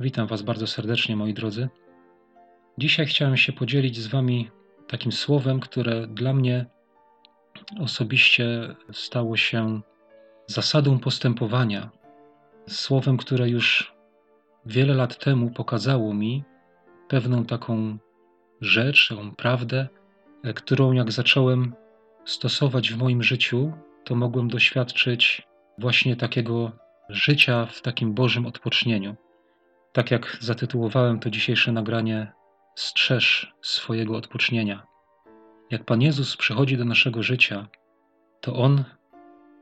Witam Was bardzo serdecznie, moi drodzy. Dzisiaj chciałem się podzielić z Wami takim słowem, które dla mnie osobiście stało się zasadą postępowania. Słowem, które już wiele lat temu pokazało mi pewną taką rzecz, taką prawdę, którą jak zacząłem stosować w moim życiu, to mogłem doświadczyć właśnie takiego życia w takim Bożym odpocznieniu. Tak jak zatytułowałem to dzisiejsze nagranie, strzeż swojego odpocznienia. Jak Pan Jezus przychodzi do naszego życia, to On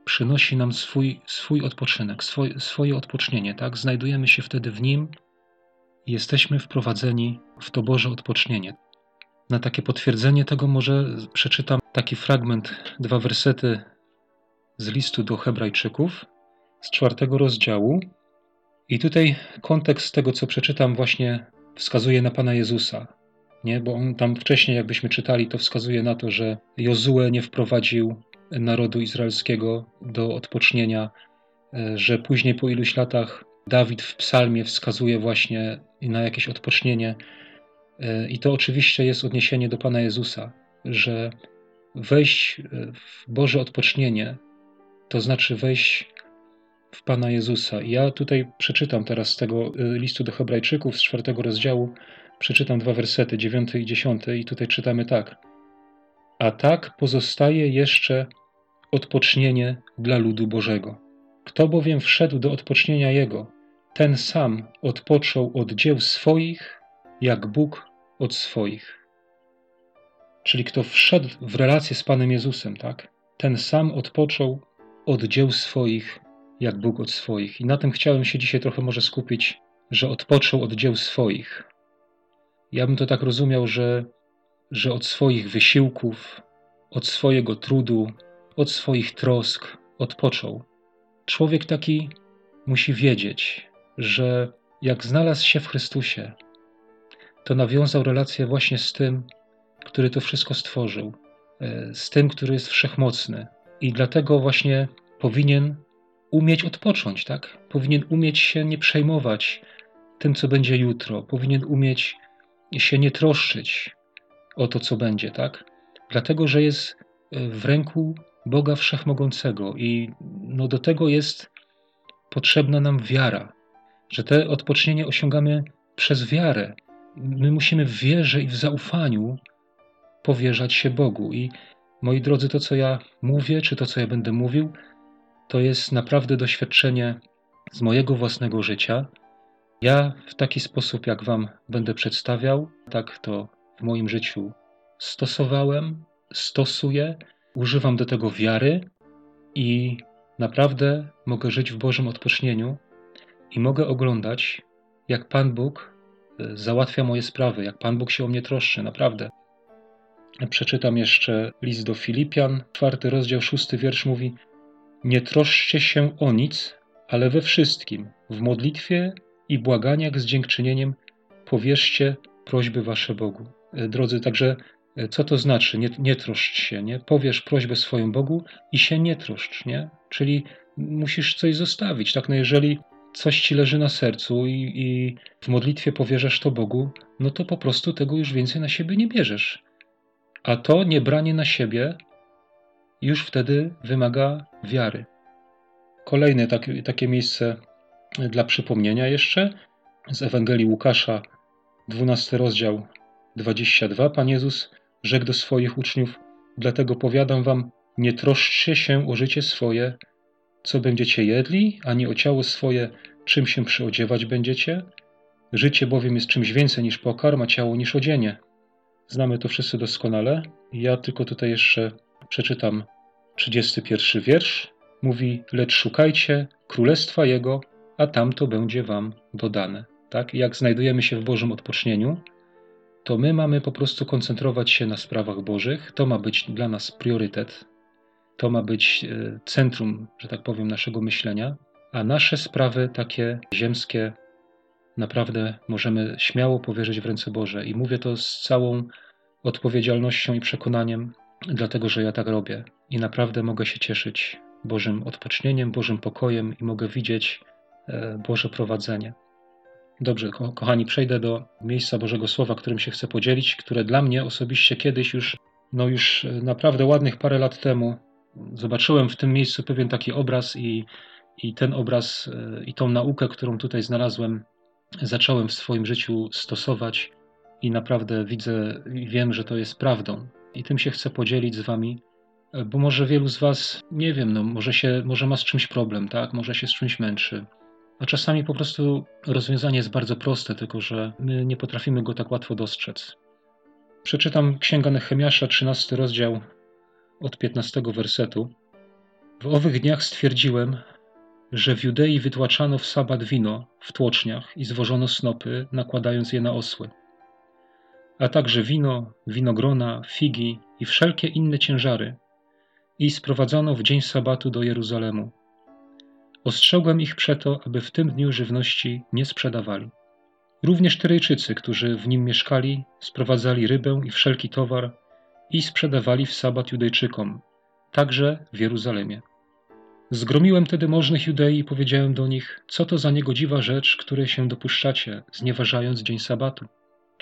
przynosi nam swój, swój odpoczynek, swoje, swoje odpocznienie, tak? Znajdujemy się wtedy w Nim i jesteśmy wprowadzeni w to Boże odpocznienie. Na takie potwierdzenie tego może przeczytam taki fragment, dwa wersety z listu do Hebrajczyków z czwartego rozdziału. I tutaj kontekst tego, co przeczytam, właśnie wskazuje na Pana Jezusa. Nie? Bo on tam wcześniej, jakbyśmy czytali, to wskazuje na to, że Jozue nie wprowadził narodu izraelskiego do odpocznienia, że później po iluś latach Dawid w psalmie wskazuje właśnie na jakieś odpocznienie. I to oczywiście jest odniesienie do Pana Jezusa, że wejść w Boże odpocznienie to znaczy wejść w Pana Jezusa. Ja tutaj przeczytam teraz z tego y, listu do Hebrajczyków z czwartego rozdziału, przeczytam dwa wersety, dziewiąty i dziesiąty, i tutaj czytamy tak. A tak pozostaje jeszcze odpocznienie dla ludu Bożego. Kto bowiem wszedł do odpocznienia Jego, ten sam odpoczął od dzieł swoich, jak Bóg od swoich. Czyli kto wszedł w relację z Panem Jezusem, tak? Ten sam odpoczął od dzieł swoich, jak Bóg od swoich. I na tym chciałem się dzisiaj trochę może skupić, że odpoczął od dzieł swoich. Ja bym to tak rozumiał, że, że od swoich wysiłków, od swojego trudu, od swoich trosk odpoczął. Człowiek taki musi wiedzieć, że jak znalazł się w Chrystusie, to nawiązał relację właśnie z tym, który to wszystko stworzył, e, z tym, który jest wszechmocny. I dlatego właśnie powinien umieć odpocząć, tak? Powinien umieć się nie przejmować tym, co będzie jutro. Powinien umieć się nie troszczyć o to, co będzie, tak? Dlatego, że jest e, w ręku Boga Wszechmogącego i no do tego jest potrzebna nam wiara, że te odpocznienie osiągamy przez wiarę. My musimy w wierze i w zaufaniu powierzać się Bogu. I moi drodzy, to co ja mówię, czy to co ja będę mówił, to jest naprawdę doświadczenie z mojego własnego życia. Ja w taki sposób, jak Wam będę przedstawiał, tak to w moim życiu stosowałem, stosuję, używam do tego wiary i naprawdę mogę żyć w Bożym odpocznieniu i mogę oglądać, jak Pan Bóg e, załatwia moje sprawy, jak Pan Bóg się o mnie troszczy, naprawdę. Przeczytam jeszcze list do Filipian, czwarty rozdział, szósty wiersz mówi: nie troszczcie się o nic, ale we wszystkim, w modlitwie i błaganiach z dziękczynieniem powierzcie prośby wasze Bogu. E, drodzy, także e, co to znaczy? Nie, nie troszcz się, nie? Powiesz prośbę swoim Bogu i się nie troszcz, nie? Czyli musisz coś zostawić, tak? No jeżeli coś ci leży na sercu i, i w modlitwie powierzasz to Bogu, no to po prostu tego już więcej na siebie nie bierzesz. A to niebranie na siebie już wtedy wymaga wiary. Kolejne takie, takie miejsce dla przypomnienia jeszcze z Ewangelii Łukasza, 12 rozdział 22. Pan Jezus rzekł do swoich uczniów: Dlatego powiadam wam, nie troszczcie się o życie swoje, co będziecie jedli, ani o ciało swoje, czym się przyodziewać będziecie. Życie bowiem jest czymś więcej niż pokarm, a ciało niż odzienie. Znamy to wszyscy doskonale. Ja tylko tutaj jeszcze przeczytam 31 wiersz. Mówi, lecz szukajcie królestwa Jego, a tamto będzie wam dodane. Tak? Jak znajdujemy się w Bożym odpocznieniu, to my mamy po prostu koncentrować się na sprawach Bożych. To ma być dla nas priorytet. To ma być e, centrum, że tak powiem, naszego myślenia, a nasze sprawy takie ziemskie naprawdę możemy śmiało powierzyć w ręce Boże. I mówię to z całą odpowiedzialnością i przekonaniem, dlatego że ja tak robię i naprawdę mogę się cieszyć Bożym odpocznieniem, Bożym pokojem i mogę widzieć e, Boże prowadzenie. Dobrze, ko kochani, przejdę do miejsca Bożego Słowa, którym się chcę podzielić, które dla mnie osobiście kiedyś już, no już e, naprawdę ładnych parę lat temu, zobaczyłem w tym miejscu pewien taki obraz i, i ten obraz e, i tą naukę, którą tutaj znalazłem, zacząłem w swoim życiu stosować i naprawdę widzę i wiem, że to jest prawdą. I tym się chcę podzielić z wami, e, bo może wielu z was, nie wiem, no może, się, może ma z czymś problem, tak? Może się z czymś męczy a czasami po prostu rozwiązanie jest bardzo proste, tylko że my nie potrafimy go tak łatwo dostrzec. Przeczytam Księga Nehemiasza, 13 rozdział od 15 wersetu. W owych dniach stwierdziłem, że w Judei wytłaczano w sabat wino w tłoczniach i zwożono snopy, nakładając je na osły. A także wino, winogrona, figi i wszelkie inne ciężary. I sprowadzono w dzień sabatu do Jeruzalemu Ostrzegłem ich przeto, aby w tym dniu żywności nie sprzedawali. Również Tyrejczycy, którzy w nim mieszkali, sprowadzali rybę i wszelki towar i sprzedawali w sabat Judejczykom, także w Jeruzalemie. Zgromiłem tedy możnych Judei i powiedziałem do nich, co to za niegodziwa rzecz, której się dopuszczacie, znieważając dzień sabatu.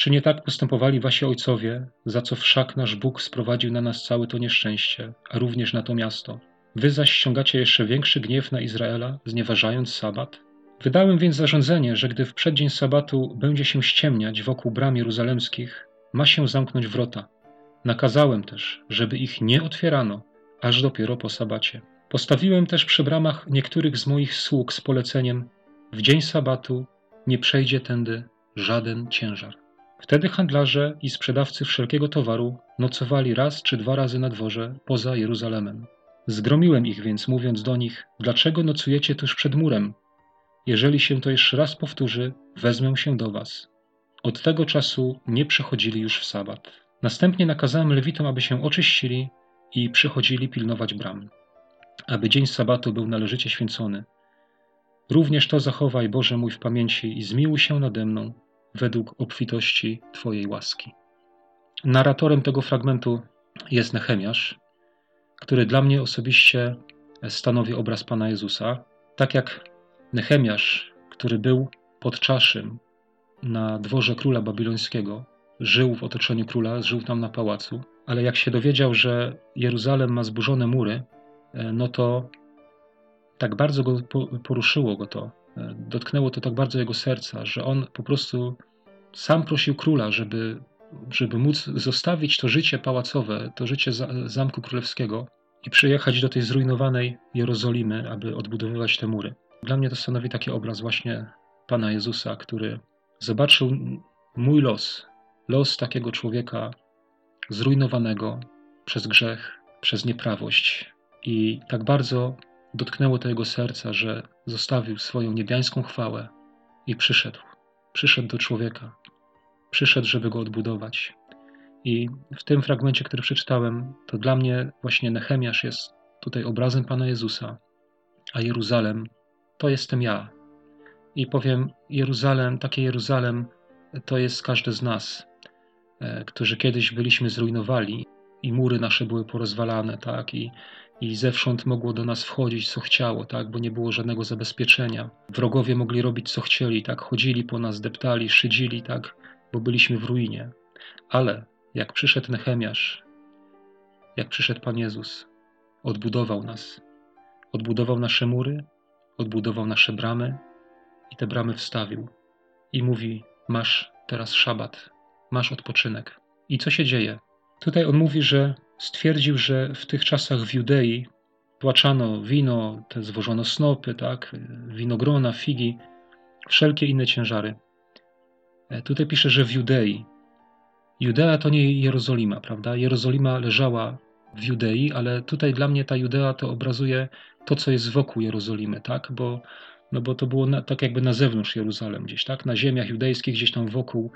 Czy nie tak postępowali wasi ojcowie, za co wszak nasz Bóg sprowadził na nas całe to nieszczęście, a również na to miasto? Wy zaś ściągacie jeszcze większy gniew na Izraela, znieważając sabat? Wydałem więc zarządzenie, że gdy w przeddzień sabatu będzie się ściemniać wokół bram jeruzalemskich, ma się zamknąć wrota. Nakazałem też, żeby ich nie otwierano, aż dopiero po sabacie. Postawiłem też przy bramach niektórych z moich sług z poleceniem: W dzień sabatu nie przejdzie tędy żaden ciężar. Wtedy handlarze i sprzedawcy wszelkiego towaru nocowali raz czy dwa razy na dworze poza Jeruzalemem. Zgromiłem ich więc, mówiąc do nich: Dlaczego nocujecie tuż przed murem? Jeżeli się to jeszcze raz powtórzy, wezmę się do was. Od tego czasu nie przychodzili już w sabat. Następnie nakazałem lewitom, aby się oczyścili i przychodzili pilnować bram, aby dzień sabatu był należycie święcony. Również to zachowaj, Boże mój, w pamięci i zmiłuj się nade mną według obfitości Twojej łaski. Narratorem tego fragmentu jest Nehemiasz, który dla mnie osobiście stanowi obraz Pana Jezusa. Tak jak Nehemiasz, który był podczaszym na dworze króla babilońskiego, żył w otoczeniu króla, żył tam na pałacu, ale jak się dowiedział, że Jeruzalem ma zburzone mury, e, no to tak bardzo go poruszyło go to, dotknęło to tak bardzo jego serca, że on po prostu sam prosił króla, żeby żeby móc zostawić to życie pałacowe, to życie Zamku Królewskiego i przyjechać do tej zrujnowanej Jerozolimy, aby odbudowywać te mury. Dla mnie to stanowi taki obraz właśnie Pana Jezusa, który zobaczył mój los, los takiego człowieka zrujnowanego przez grzech, przez nieprawość. I tak bardzo dotknęło to jego serca, że zostawił swoją niebiańską chwałę i przyszedł. Przyszedł do człowieka, przyszedł, żeby go odbudować. I w tym fragmencie, który przeczytałem, to dla mnie właśnie Nehemiasz jest tutaj obrazem Pana Jezusa, a Jeruzalem to jestem ja. I powiem, Jeruzalem, takie Jeruzalem to jest każdy z nas, e, którzy kiedyś byliśmy zrujnowali i mury nasze były porozwalane, tak, i, i zewsząd mogło do nas wchodzić, co chciało, tak, bo nie było żadnego zabezpieczenia. Wrogowie mogli robić, co chcieli, tak, chodzili po nas, deptali, szydzili, tak, bo byliśmy w ruinie. Ale jak przyszedł Nehemiasz, jak przyszedł Pan Jezus, odbudował nas. Odbudował nasze mury, odbudował nasze bramy i te bramy wstawił. I mówi: Masz teraz szabat, masz odpoczynek. I co się dzieje? Tutaj on mówi, że stwierdził, że w tych czasach w Judei płaczano wino, te zwożono snopy, tak, winogrona, figi, wszelkie inne ciężary. E, tutaj pisze, że w Judei. Judea to nie Jerozolima, prawda? Jerozolima leżała w Judei, ale tutaj dla mnie ta Judea to obrazuje to, co jest wokół Jerozolimy, tak? Bo, no bo to było na, tak jakby na zewnątrz Jeruzalem gdzieś, tak? Na ziemiach judejskich, gdzieś tam wokół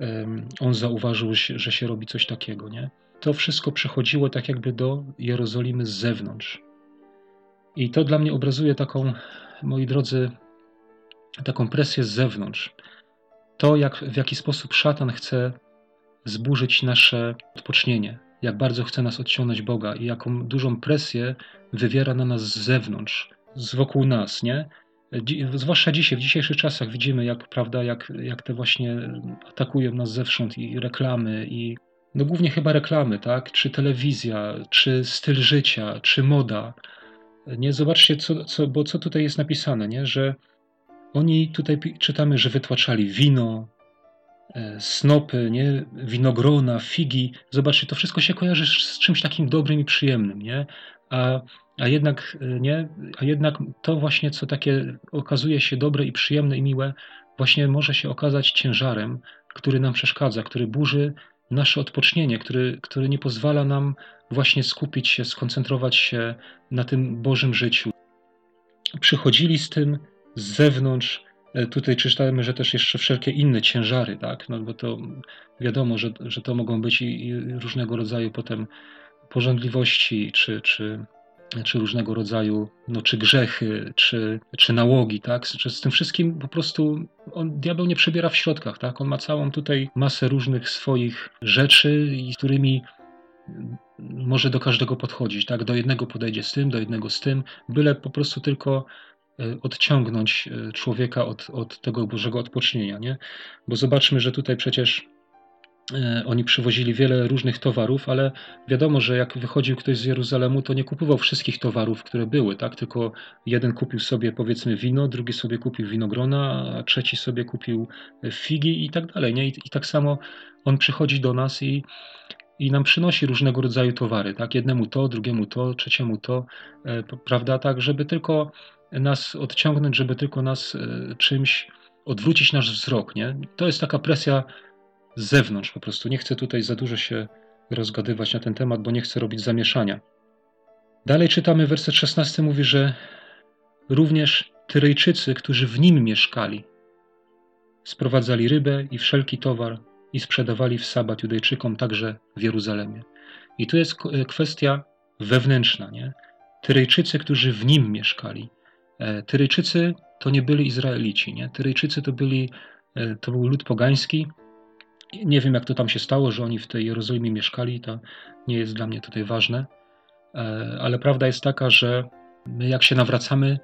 um, on zauważył, że się robi coś takiego, nie? To wszystko przechodziło tak jakby do Jerozolimy z zewnątrz. I to dla mnie obrazuje taką, moi drodzy, taką presję z zewnątrz. To, jak, w jaki sposób szatan chce zburzyć nasze odpocznienie, jak bardzo chce nas odciągnąć Boga i jaką dużą presję wywiera na nas z zewnątrz, z wokół nas, nie? zwłaszcza dzisiaj, w dzisiejszych czasach widzimy, jak, prawda, jak, jak te właśnie atakują nas zewsząd i reklamy, i no głównie chyba reklamy, tak? Czy telewizja, czy styl życia, czy moda. Nie, zobaczcie, co, co, bo co tutaj jest napisane, nie? że oni tutaj czytamy, że wytłaczali wino, e, snopy, nie? winogrona, figi. Zobaczcie, to wszystko się kojarzy z czymś takim dobrym i przyjemnym, nie? A, a, jednak, e, nie? a jednak to właśnie, co takie okazuje się dobre i przyjemne i miłe, właśnie może się okazać ciężarem, który nam przeszkadza, który burzy nasze odpocznienie, który, który nie pozwala nam właśnie skupić się, skoncentrować się na tym Bożym życiu. Przychodzili z tym z zewnątrz. E, tutaj czytamy, że też jeszcze wszelkie inne ciężary, tak? No bo to wiadomo, że, że to mogą być i, i różnego rodzaju potem porządliwości, czy, czy, czy różnego rodzaju, no, czy grzechy, czy, czy nałogi, tak? Czy z tym wszystkim po prostu on, diabeł nie przebiera w środkach, tak? On ma całą tutaj masę różnych swoich rzeczy, i z którymi może do każdego podchodzić, tak? Do jednego podejdzie z tym, do jednego z tym, byle po prostu tylko e, odciągnąć e, człowieka od, od tego Bożego odpocznienia, nie? Bo zobaczmy, że tutaj przecież oni przywozili wiele różnych towarów, ale wiadomo, że jak wychodził ktoś z Jeruzalemu, to nie kupował wszystkich towarów, które były, tak? Tylko jeden kupił sobie powiedzmy wino, drugi sobie kupił winogrona, a trzeci sobie kupił figi i tak dalej, nie? I, i tak samo on przychodzi do nas i i nam przynosi różnego rodzaju towary, tak? Jednemu to, drugiemu to, trzeciemu to, e, prawda? Tak, żeby tylko nas odciągnąć, żeby tylko nas e, czymś odwrócić nasz wzrok, nie? To jest taka presja z zewnątrz po prostu. Nie chcę tutaj za dużo się rozgadywać na ten temat, bo nie chcę robić zamieszania. Dalej czytamy, werset 16 mówi, że również Tyrejczycy, którzy w nim mieszkali, sprowadzali rybę i wszelki towar, i sprzedawali w sabat Judejczykom także w Jeruzalemie. I tu jest kwestia wewnętrzna. Nie? Tyrejczycy, którzy w nim mieszkali. E, Tyrejczycy to nie byli Izraelici. Nie? Tyrejczycy to, byli, e, to był lud pogański. Nie wiem, jak to tam się stało, że oni w tej Jerozolimie mieszkali. To nie jest dla mnie tutaj ważne. Ale prawda jest taka, że my jak się nawracamy,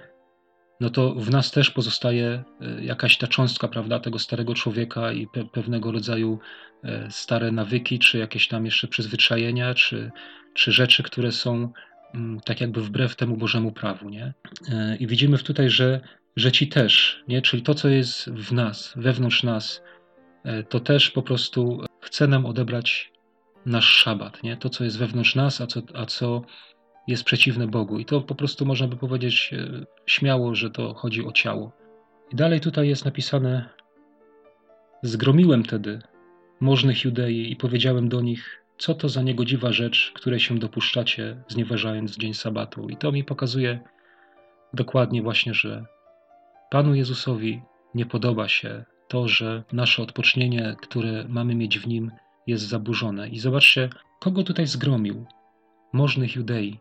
no to w nas też pozostaje e, jakaś ta cząstka, prawda, tego starego człowieka i pe pewnego rodzaju e, stare nawyki, czy jakieś tam jeszcze przyzwyczajenia, czy, czy rzeczy, które są mm, tak jakby wbrew temu Bożemu prawu, nie? E, I widzimy tutaj, że, że ci też, nie? Czyli to, co jest w nas, wewnątrz nas, to też po prostu chce nam odebrać nasz szabat, nie? To, co jest wewnątrz nas, a co, a co jest przeciwne Bogu. I to po prostu można by powiedzieć e, śmiało, że to chodzi o ciało. I dalej tutaj jest napisane: Zgromiłem tedy możnych Judei i powiedziałem do nich, co to za niegodziwa rzecz, której się dopuszczacie, znieważając dzień sabatu. I to mi pokazuje dokładnie właśnie, że Panu Jezusowi nie podoba się to, że nasze odpocznienie, które mamy mieć w Nim, jest zaburzone. I zobaczcie, kogo tutaj zgromił? Możnych Judei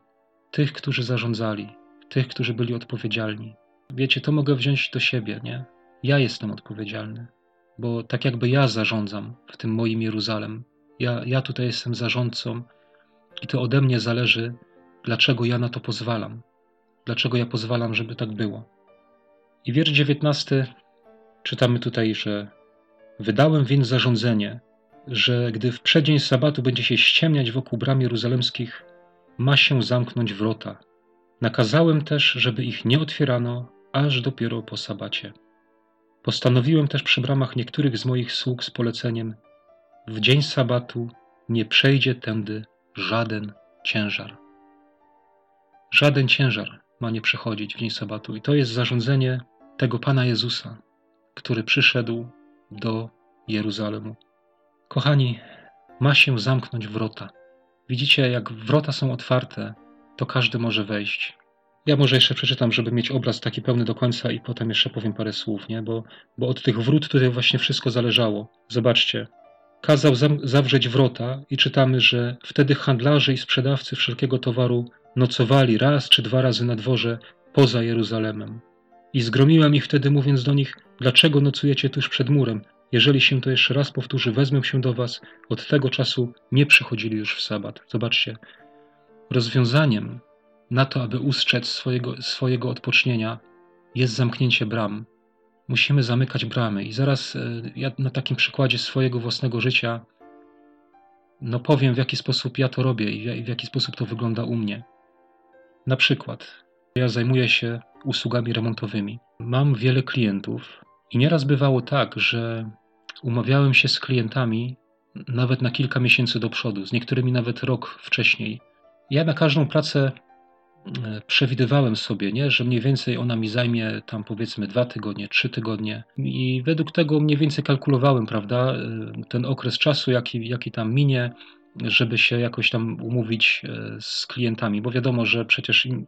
tych, którzy zarządzali, tych, którzy byli odpowiedzialni. Wiecie, to mogę wziąć do siebie, nie? Ja jestem odpowiedzialny, bo tak jakby ja zarządzam w tym moim Jeruzalem. Ja, ja tutaj jestem zarządcą i to ode mnie zależy, dlaczego ja na to pozwalam. Dlaczego ja pozwalam, żeby tak było. I wiersz 19 czytamy tutaj, że wydałem więc zarządzenie, że gdy w przeddzień sabatu będzie się ściemniać wokół bram jeruzalemskich, ma się zamknąć wrota. Nakazałem też, żeby ich nie otwierano, aż dopiero po sabacie. Postanowiłem też przy bramach niektórych z moich sług z poleceniem: W dzień sabatu nie przejdzie tędy żaden ciężar. Żaden ciężar ma nie przechodzić w dzień sabatu, i to jest zarządzenie tego Pana Jezusa, który przyszedł do Jeruzalemu. Kochani, ma się zamknąć wrota. Widzicie, jak wrota są otwarte, to każdy może wejść. Ja może jeszcze przeczytam, żeby mieć obraz taki pełny do końca i potem jeszcze powiem parę słów, nie? Bo, bo od tych wrót tutaj właśnie wszystko zależało. Zobaczcie. Kazał zawrzeć wrota i czytamy, że wtedy handlarze i sprzedawcy wszelkiego towaru nocowali raz czy dwa razy na dworze poza Jeruzalemem. I zgromiłem ich wtedy, mówiąc do nich, dlaczego nocujecie tuż przed murem? Jeżeli się to jeszcze raz powtórzy, wezmę się do was. Od tego czasu nie przychodzili już w sabat. Zobaczcie, rozwiązaniem na to, aby ustrzec swojego, swojego odpocznienia, jest zamknięcie bram. Musimy zamykać bramy. I zaraz e, ja na takim przykładzie swojego własnego życia no powiem, w jaki sposób ja to robię i w jaki sposób to wygląda u mnie. Na przykład, ja zajmuję się usługami remontowymi. Mam wiele klientów i nieraz bywało tak, że umawiałem się z klientami nawet na kilka miesięcy do przodu, z niektórymi nawet rok wcześniej. Ja na każdą pracę e, przewidywałem sobie, nie, że mniej więcej ona mi zajmie tam powiedzmy dwa tygodnie, trzy tygodnie i według tego mniej więcej kalkulowałem, prawda, e, ten okres czasu, jaki, jaki tam minie, żeby się jakoś tam umówić e, z klientami, bo wiadomo, że przecież im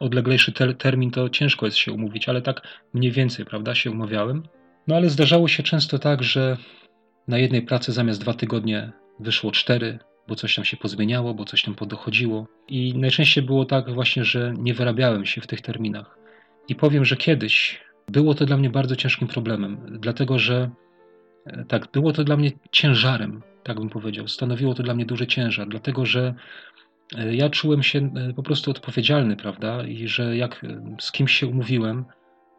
odleglejszy ter termin to ciężko jest się umówić, ale tak mniej więcej, prawda, się umawiałem. No ale zdarzało się często tak, że na jednej pracy zamiast dwa tygodnie wyszło cztery, bo coś tam się pozmieniało, bo coś tam podochodziło. I najczęściej było tak właśnie, że nie wyrabiałem się w tych terminach. I powiem, że kiedyś było to dla mnie bardzo ciężkim problemem, dlatego że e, tak, było to dla mnie ciężarem, tak bym powiedział. Stanowiło to dla mnie duży ciężar, dlatego że e, ja czułem się e, po prostu odpowiedzialny, prawda? I że jak z kimś się umówiłem,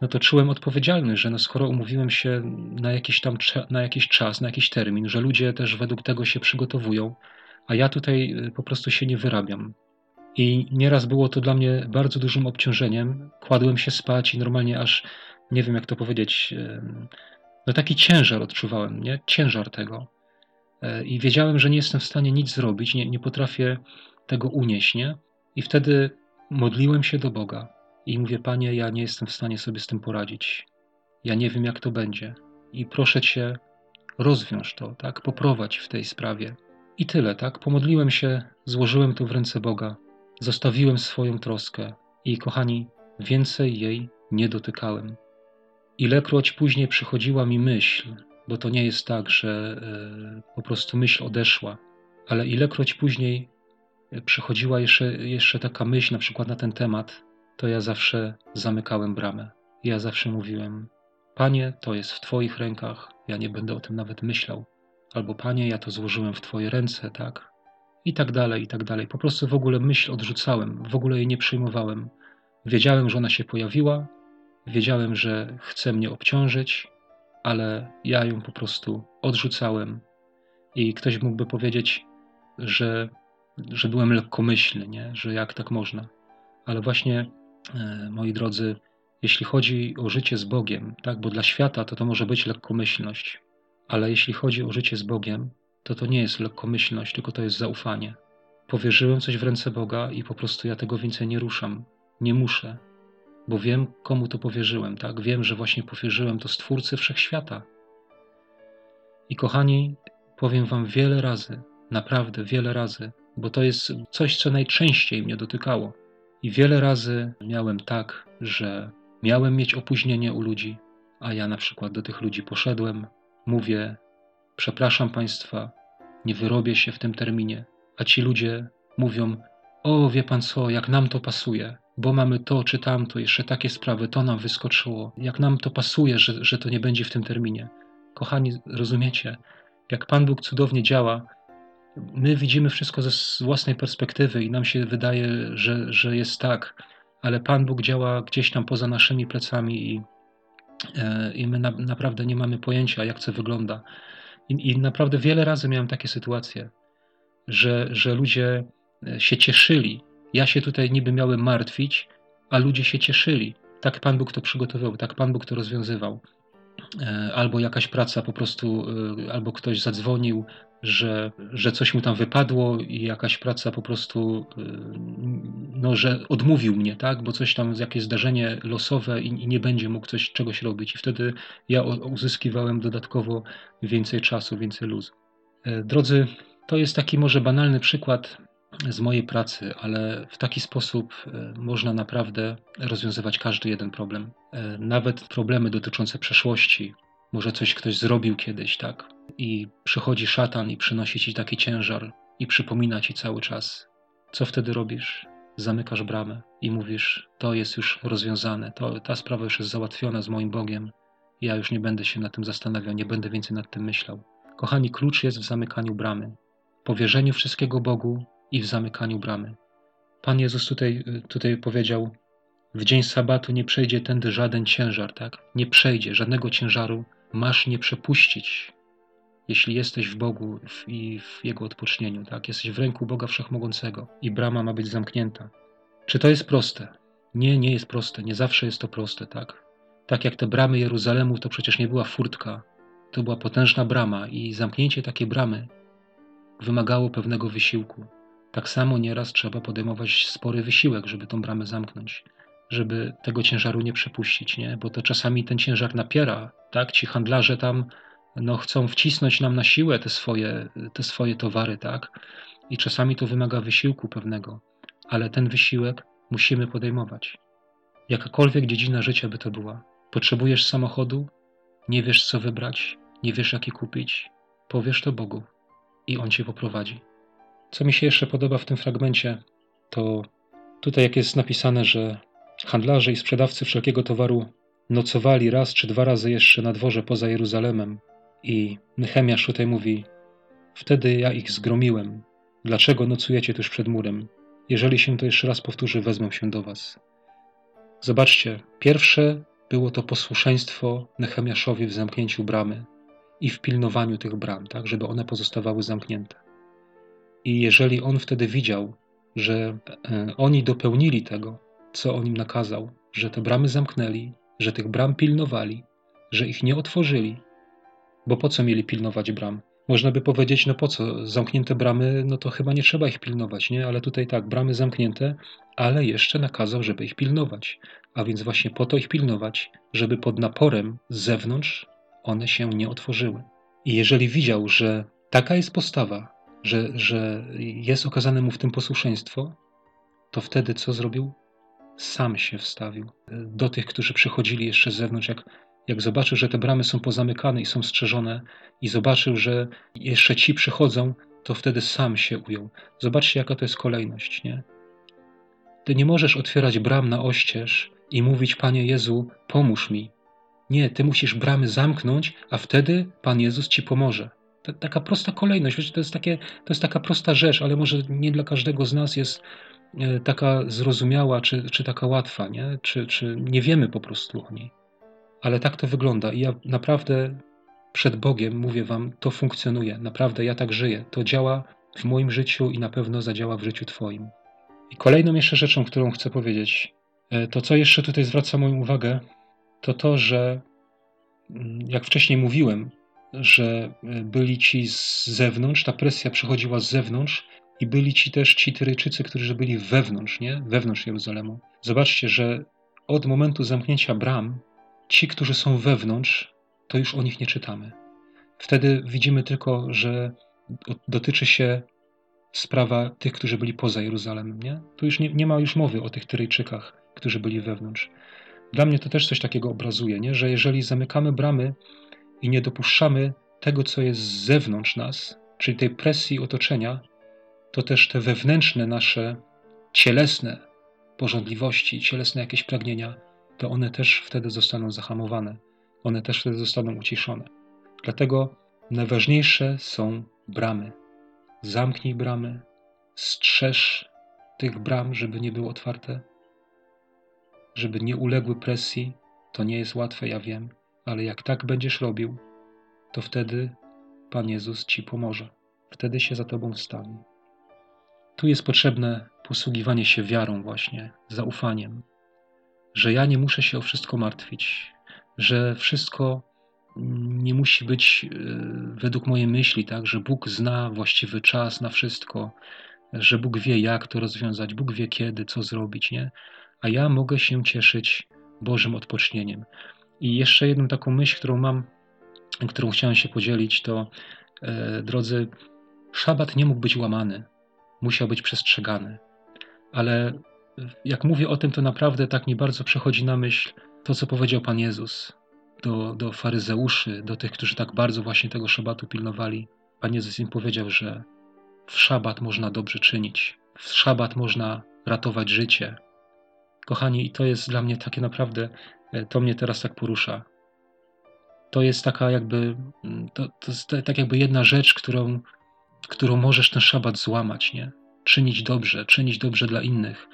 no to czułem odpowiedzialny, że no skoro umówiłem się na jakiś tam na jakiś czas, na jakiś termin, że ludzie też według tego się przygotowują, a ja tutaj po prostu się nie wyrabiam. I nieraz było to dla mnie bardzo dużym obciążeniem. Kładłem się spać i normalnie aż nie wiem jak to powiedzieć, no taki ciężar odczuwałem, nie? Ciężar tego. E, I wiedziałem, że nie jestem w stanie nic zrobić, nie, nie potrafię tego unieść, nie? I wtedy modliłem się do Boga i mówię, Panie, ja nie jestem w stanie sobie z tym poradzić. Ja nie wiem, jak to będzie. I proszę Cię, rozwiąż to, tak? Poprowadź w tej sprawie. I tyle, tak? Pomodliłem się, złożyłem to w ręce Boga, zostawiłem swoją troskę i, kochani, więcej jej nie dotykałem. Ilekroć później przychodziła mi myśl, bo to nie jest tak, że e, po prostu myśl odeszła, ale ilekroć później przychodziła jeszcze, jeszcze taka myśl, na przykład na ten temat, to ja zawsze zamykałem bramę. Ja zawsze mówiłem: Panie, to jest w Twoich rękach, ja nie będę o tym nawet myślał. Albo Panie, ja to złożyłem w Twoje ręce, tak? I tak dalej, i tak dalej. Po prostu w ogóle myśl odrzucałem, w ogóle jej nie przyjmowałem. Wiedziałem, że ona się pojawiła, wiedziałem, że chce mnie obciążyć, ale ja ją po prostu odrzucałem. I ktoś mógłby powiedzieć, że, że byłem lekkomyślny, nie? że jak tak można. Ale właśnie E, moi drodzy, jeśli chodzi o życie z Bogiem, tak, bo dla świata to to może być lekkomyślność, ale jeśli chodzi o życie z Bogiem, to to nie jest lekkomyślność, tylko to jest zaufanie. Powierzyłem coś w ręce Boga i po prostu ja tego więcej nie ruszam. Nie muszę, bo wiem, komu to powierzyłem, tak? Wiem, że właśnie powierzyłem to Stwórcy Wszechświata. I kochani, powiem Wam wiele razy, naprawdę wiele razy, bo to jest coś, co najczęściej mnie dotykało. I wiele razy miałem tak, że miałem mieć opóźnienie u ludzi, a ja na przykład do tych ludzi poszedłem, mówię: Przepraszam Państwa, nie wyrobię się w tym terminie. A ci ludzie mówią: O, wie Pan co, jak nam to pasuje, bo mamy to czy tamto, jeszcze takie sprawy, to nam wyskoczyło. Jak nam to pasuje, że, że to nie będzie w tym terminie. Kochani, rozumiecie? Jak Pan Bóg cudownie działa, my widzimy wszystko ze własnej perspektywy i nam się wydaje, że, że jest tak, ale Pan Bóg działa gdzieś tam poza naszymi plecami i, e, i my na, naprawdę nie mamy pojęcia, jak to wygląda. I, I, naprawdę wiele razy miałem takie sytuacje, że, że ludzie e, się cieszyli. Ja się tutaj niby miałem martwić, a ludzie się cieszyli. Tak Pan Bóg to przygotowywał, tak Pan Bóg to rozwiązywał. E, albo jakaś praca po prostu, albo ktoś zadzwonił, że, że coś mu tam wypadło i jakaś praca po prostu, y, no, że odmówił mnie, tak, bo coś tam, jakieś zdarzenie losowe i, i nie będzie mógł coś, czegoś robić. I wtedy ja uzyskiwałem dodatkowo więcej czasu, więcej luzu. E, drodzy, to jest taki może banalny przykład z mojej pracy, ale w taki sposób e, można naprawdę rozwiązywać każdy jeden problem. E, nawet problemy dotyczące przeszłości, może coś ktoś zrobił kiedyś, tak? I przychodzi szatan i przynosi ci taki ciężar i przypomina ci cały czas. Co wtedy robisz? Zamykasz bramę i mówisz: To jest już rozwiązane, to, ta sprawa już jest załatwiona z moim Bogiem. Ja już nie będę się nad tym zastanawiał, nie będę więcej nad tym myślał. Kochani, klucz jest w zamykaniu bramy, powierzeniu wszystkiego Bogu i w zamykaniu bramy. Pan Jezus tutaj, tutaj powiedział: w dzień sabatu nie przejdzie tędy żaden ciężar, tak? Nie przejdzie, żadnego ciężaru masz nie przepuścić, jeśli jesteś w Bogu i w Jego odpocznieniu, tak? Jesteś w ręku Boga Wszechmogącego i brama ma być zamknięta. Czy to jest proste? Nie, nie jest proste. Nie zawsze jest to proste, tak? Tak jak te bramy Jeruzalemu, to przecież nie była furtka, to była potężna brama i zamknięcie takiej bramy wymagało pewnego wysiłku. Tak samo nieraz trzeba podejmować spory wysiłek, żeby tą bramę zamknąć, żeby tego ciężaru nie przepuścić, nie? Bo to czasami ten ciężar napiera, tak? Ci handlarze tam no, chcą wcisnąć nam na siłę te swoje, te swoje towary, tak? I czasami to wymaga wysiłku pewnego, ale ten wysiłek musimy podejmować. Jakakolwiek dziedzina życia by to była. Potrzebujesz samochodu, nie wiesz co wybrać, nie wiesz jaki kupić, powiesz to Bogu i On cię poprowadzi. Co mi się jeszcze podoba w tym fragmencie, to tutaj jak jest napisane, że handlarze i sprzedawcy wszelkiego towaru nocowali raz czy dwa razy jeszcze na dworze poza Jeruzalemem i Nehemiasz tutaj mówi Wtedy ja ich zgromiłem. Dlaczego nocujecie tuż przed murem? Jeżeli się to jeszcze raz powtórzy, wezmę się do was. Zobaczcie, pierwsze było to posłuszeństwo Nehemiaszowi w zamknięciu bramy i w pilnowaniu tych bram, tak, żeby one pozostawały zamknięte. I jeżeli on wtedy widział, że e, oni dopełnili tego, co on im nakazał, że te bramy zamknęli, że tych bram pilnowali, że ich nie otworzyli, bo po co mieli pilnować bram? Można by powiedzieć, no po co, zamknięte bramy, no to chyba nie trzeba ich pilnować, nie? Ale tutaj tak, bramy zamknięte, ale jeszcze nakazał, żeby ich pilnować. A więc właśnie po to ich pilnować, żeby pod naporem z zewnątrz one się nie otworzyły. I jeżeli widział, że taka jest postawa, że, że jest okazane mu w tym posłuszeństwo, to wtedy co zrobił? Sam się wstawił do tych, którzy przychodzili jeszcze z zewnątrz, jak jak zobaczył, że te bramy są pozamykane i są strzeżone, i zobaczył, że jeszcze ci przychodzą, to wtedy sam się ujął. Zobaczcie, jaka to jest kolejność, nie? Ty nie możesz otwierać bram na oścież i mówić, Panie Jezu, pomóż mi. Nie, ty musisz bramy zamknąć, a wtedy Pan Jezus ci pomoże. Taka prosta kolejność, wiecie, to jest, takie, to jest taka prosta rzecz, ale może nie dla każdego z nas jest e, taka zrozumiała, czy, czy taka łatwa, nie? Czy, czy nie wiemy po prostu o niej. Ale tak to wygląda i ja naprawdę przed Bogiem mówię Wam, to funkcjonuje. Naprawdę ja tak żyję. To działa w moim życiu i na pewno zadziała w życiu Twoim. I kolejną jeszcze rzeczą, którą chcę powiedzieć, e, to co jeszcze tutaj zwraca moją uwagę, to to, że mm, jak wcześniej mówiłem, że e, byli ci z zewnątrz, ta presja przychodziła z zewnątrz i byli ci też ci Tyryjczycy, którzy byli wewnątrz, nie? Wewnątrz Jeruzalemu. Zobaczcie, że od momentu zamknięcia bram Ci, którzy są wewnątrz, to już o nich nie czytamy. Wtedy widzimy tylko, że dotyczy się sprawa tych, którzy byli poza Jeruzalemem. Nie? Tu już nie, nie ma już mowy o tych Tyryjczykach, którzy byli wewnątrz. Dla mnie to też coś takiego obrazuje, nie? że jeżeli zamykamy bramy i nie dopuszczamy tego, co jest z zewnątrz nas, czyli tej presji otoczenia, to też te wewnętrzne nasze cielesne porządliwości, cielesne jakieś pragnienia to one też wtedy zostaną zahamowane, one też wtedy zostaną uciszone. Dlatego najważniejsze są bramy. Zamknij bramy, strzeż tych bram, żeby nie były otwarte, żeby nie uległy presji. To nie jest łatwe, ja wiem, ale jak tak będziesz robił, to wtedy Pan Jezus ci pomoże. Wtedy się za tobą wstawi. Tu jest potrzebne posługiwanie się wiarą, właśnie, zaufaniem, że ja nie muszę się o wszystko martwić, że wszystko nie musi być e, według mojej myśli, tak, że Bóg zna właściwy czas na wszystko, że Bóg wie, jak to rozwiązać, Bóg wie kiedy, co zrobić, nie? A ja mogę się cieszyć Bożym odpocznieniem. I jeszcze jedną taką myśl, którą mam, którą chciałem się podzielić, to e, drodzy, szabat nie mógł być łamany, musiał być przestrzegany. Ale jak mówię o tym, to naprawdę tak mi bardzo przechodzi na myśl to, co powiedział Pan Jezus do, do faryzeuszy, do tych, którzy tak bardzo właśnie tego szabatu pilnowali. Pan Jezus im powiedział, że w szabat można dobrze czynić, w szabat można ratować życie. Kochani, i to jest dla mnie takie naprawdę, e, to mnie teraz tak porusza. To jest taka jakby, mm, to, to jest tak jakby jedna rzecz, którą, którą możesz ten szabat złamać, nie? Czynić dobrze, czynić dobrze dla innych,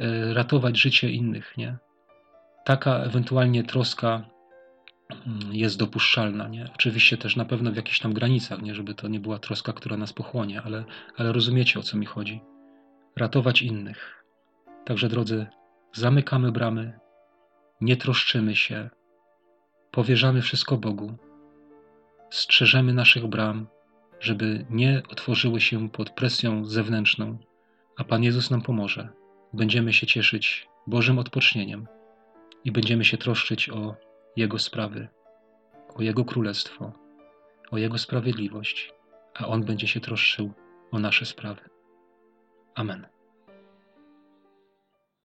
e, ratować życie innych, nie? Taka ewentualnie troska mm, jest dopuszczalna, nie? Oczywiście też na pewno w jakichś tam granicach, nie? Żeby to nie była troska, która nas pochłonie, ale, ale rozumiecie o co mi chodzi. Ratować innych. Także drodzy, zamykamy bramy, nie troszczymy się, powierzamy wszystko Bogu, strzeżemy naszych bram, żeby nie otworzyły się pod presją zewnętrzną, a Pan Jezus nam pomoże. Będziemy się cieszyć Bożym odpocznieniem i będziemy się troszczyć o Jego sprawy, o Jego królestwo, o Jego sprawiedliwość, a On będzie się troszczył o nasze sprawy. Amen.